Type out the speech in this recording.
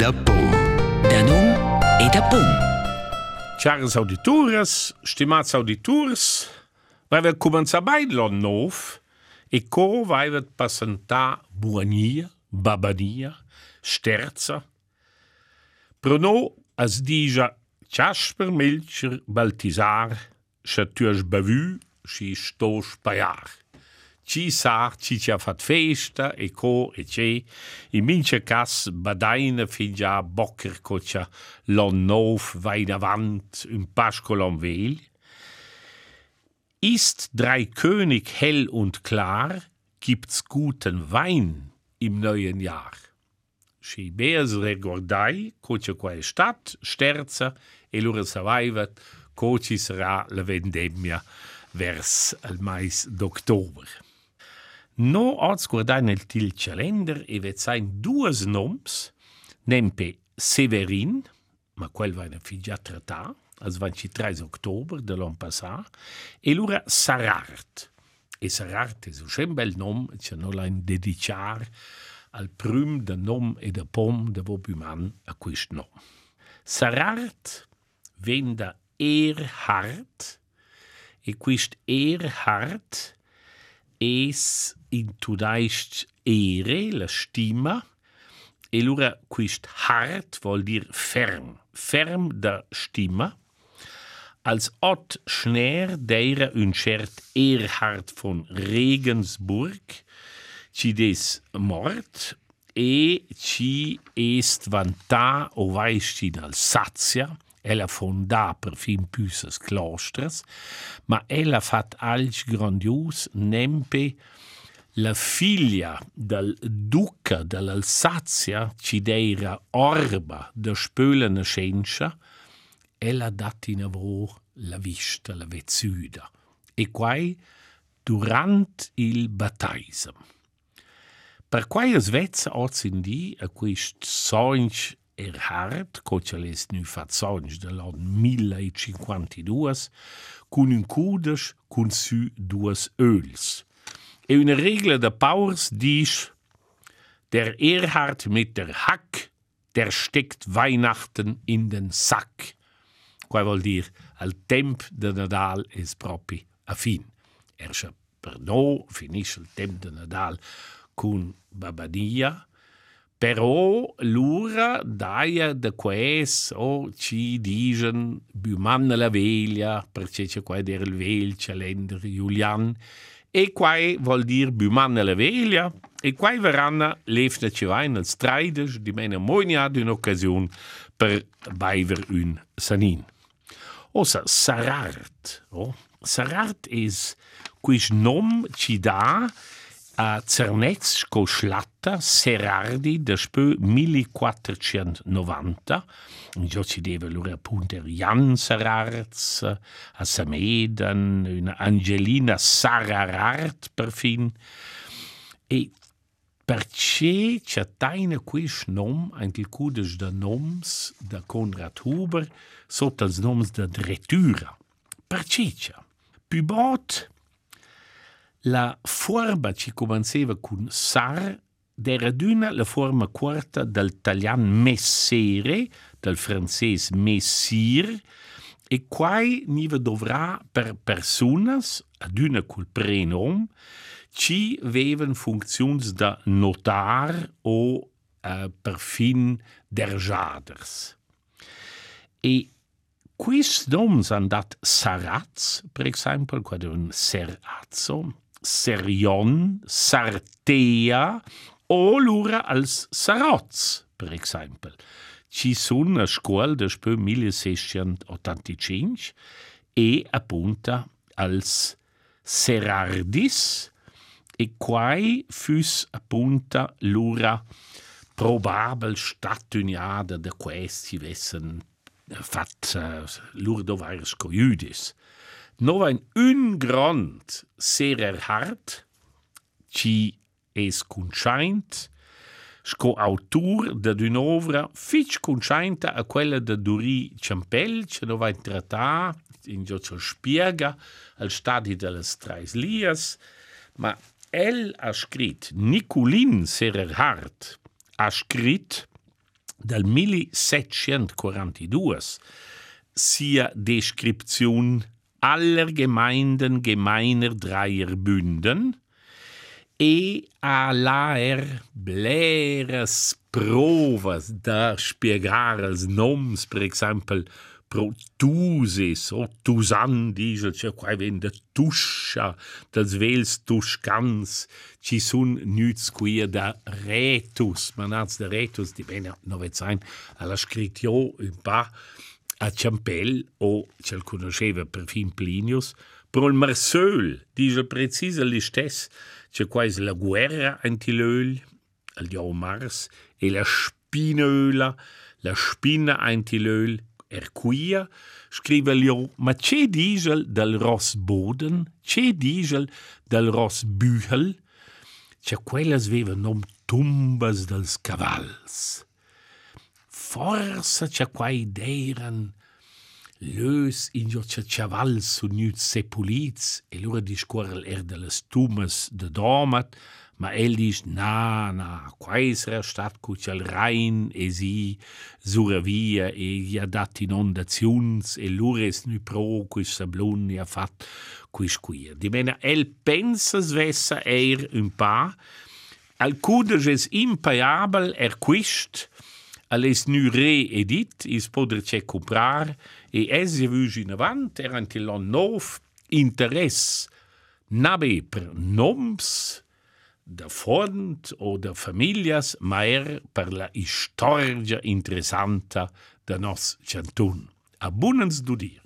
da pom. Da num e da pom. Caros auditores, stimats auditors, vai començar bai l'on nou e co vai presentar buania, babania, sterza. Prono as dija Jasper Milcher Baltisar, che tuas bevu, si stos paiar. Ci sa, ci ha fat festa, e co, e ce, in mince cas badaina fin già bocker cocia l'on nov vai davant, un pascolon vel. Ist drei König hell und klar, gibt's guten Wein im neuen Jahr. Și beas regordai, coce quae stat, sterza, e lura savaivat, coci sarà la vendemmia vers al mais d'october. No oz guardai nel til calender e vet sein duas noms, nempe Severin, ma quel va in figia trattà, als 23 october de l'an passà, e lura Sarart. E Sarart è un bel nom, c'è no la in dedicar al prüm de nom e de pom de Wobuman a quist nom. Sarart ven da Erhard, e quist Erhard es in tudaist ere, la stima, e lura quist hart vuol dir ferm, ferm da stima, als Ott Schneer deira un cert Erhard von Regensburg, ci des mort, e ci est vantà o vaisci d'Alsazia, ella fondà per fin püsses claustras, ma ella fat alc grandius nempe la figlia del duca dell'Alsazia, ci deira orba de spölene scencia, ella dat in avro la vista, la vezzuda, e quai durant il battaisem. Per quai es vezza oz in di a quist sonch Erhard, Cociales nu fat sonch de l'an 1052, cun un cudes cun su duas öls. E una regla de Powers dies, der Erhard mit der Hack, der steckt Weihnachten in den Sack. Qua vuol dir, al temp de Nadal es propi a fin. Ersche per no finisce il temp de Nadal cun Babadia, però l'ura daia de quais o ci digen bumanna la veglia, perché c'è qua der il vel calender Julian, e quai vuol dir bumanna la veglia, e quai verranno lefna ci vain als streides, di mena monia d'un'occasione per baiver un sanin. Ossa Sarart, oh, Sarart is quis nom ci da a Cernezco Schlatta Serardi da spö 1490. Io ci deve allora appunto Jan Sararz, a Samedan, una Angelina Sararart perfin. E perché c'è taina quis nom, anche cudes da noms da Konrad Huber, sotto els noms da Dretura. Perché c'è? Più bot, la forma ci comenceva con sar, era d'una la forma quarta del talian messere, del francese messir, e quai niva dovrà per personas, ad una col prenom, ci veven funzions da notar o uh, per fin derjaders. E quis noms han dat sarats, per esempio, quad un serazzo, serion, sartea, o lura als sarots, per esempio. Ci sun a scuol de spö 1685 e appunta als serardis, e quai fus appunta lura probabel statuniada de questi vessen fat uh, lur dovairs coiudis. No ein un grand serer hart, ci es conscheint, sco autur de d'un'ovra fitch conscheinta a quella de Duri Ciampel, ce no va in trattà in Giorgio Spiega al stadi delles Treis Lias, ma el ha scrit, Nicolin Sererhard ha scrit Dal 1742 sia Deskription aller Gemeinden gemeiner Dreierbünden e a laer bleres provas da spiegare els noms, per exemple, pro tusis o tusan dice c'è qua vende tuscia dels vels tuscans ci sun nüts qui da retus manats de retus di bene novet sein alla scritio un pa a Ciampel o ce l conosceva perfin Plinius pro Marseul dice precisa l'istes c'è qua la guerra antilöl al dio Mars e la spinöla la spina antilöl Erquia scrive Lio, ma c'è diesel del Ross Boden, c'è diesel del Ross Büchel, c'è quelles veva nom tumbas dels cavals. forsa cha quai deiran, Lös in jo jorce chaval su nüt sepuliz, e lura discorrel er de las tumas de domat, ma el dis, na, na, quais era stat cucial rein, e si, sura via, e ja dat inondaziuns, e lures nü pro, quis sablun ia fat, quis quia. Dimena, el pensas vessa er un pa, al cudes es impaiabel er quist, alles nu reedit is poder ce comprar e es je vugi in avant er antilon nov interess nabe per noms da fond o da famiglias, ma er per la historia interessanta da nos chantun. Abundans du dir.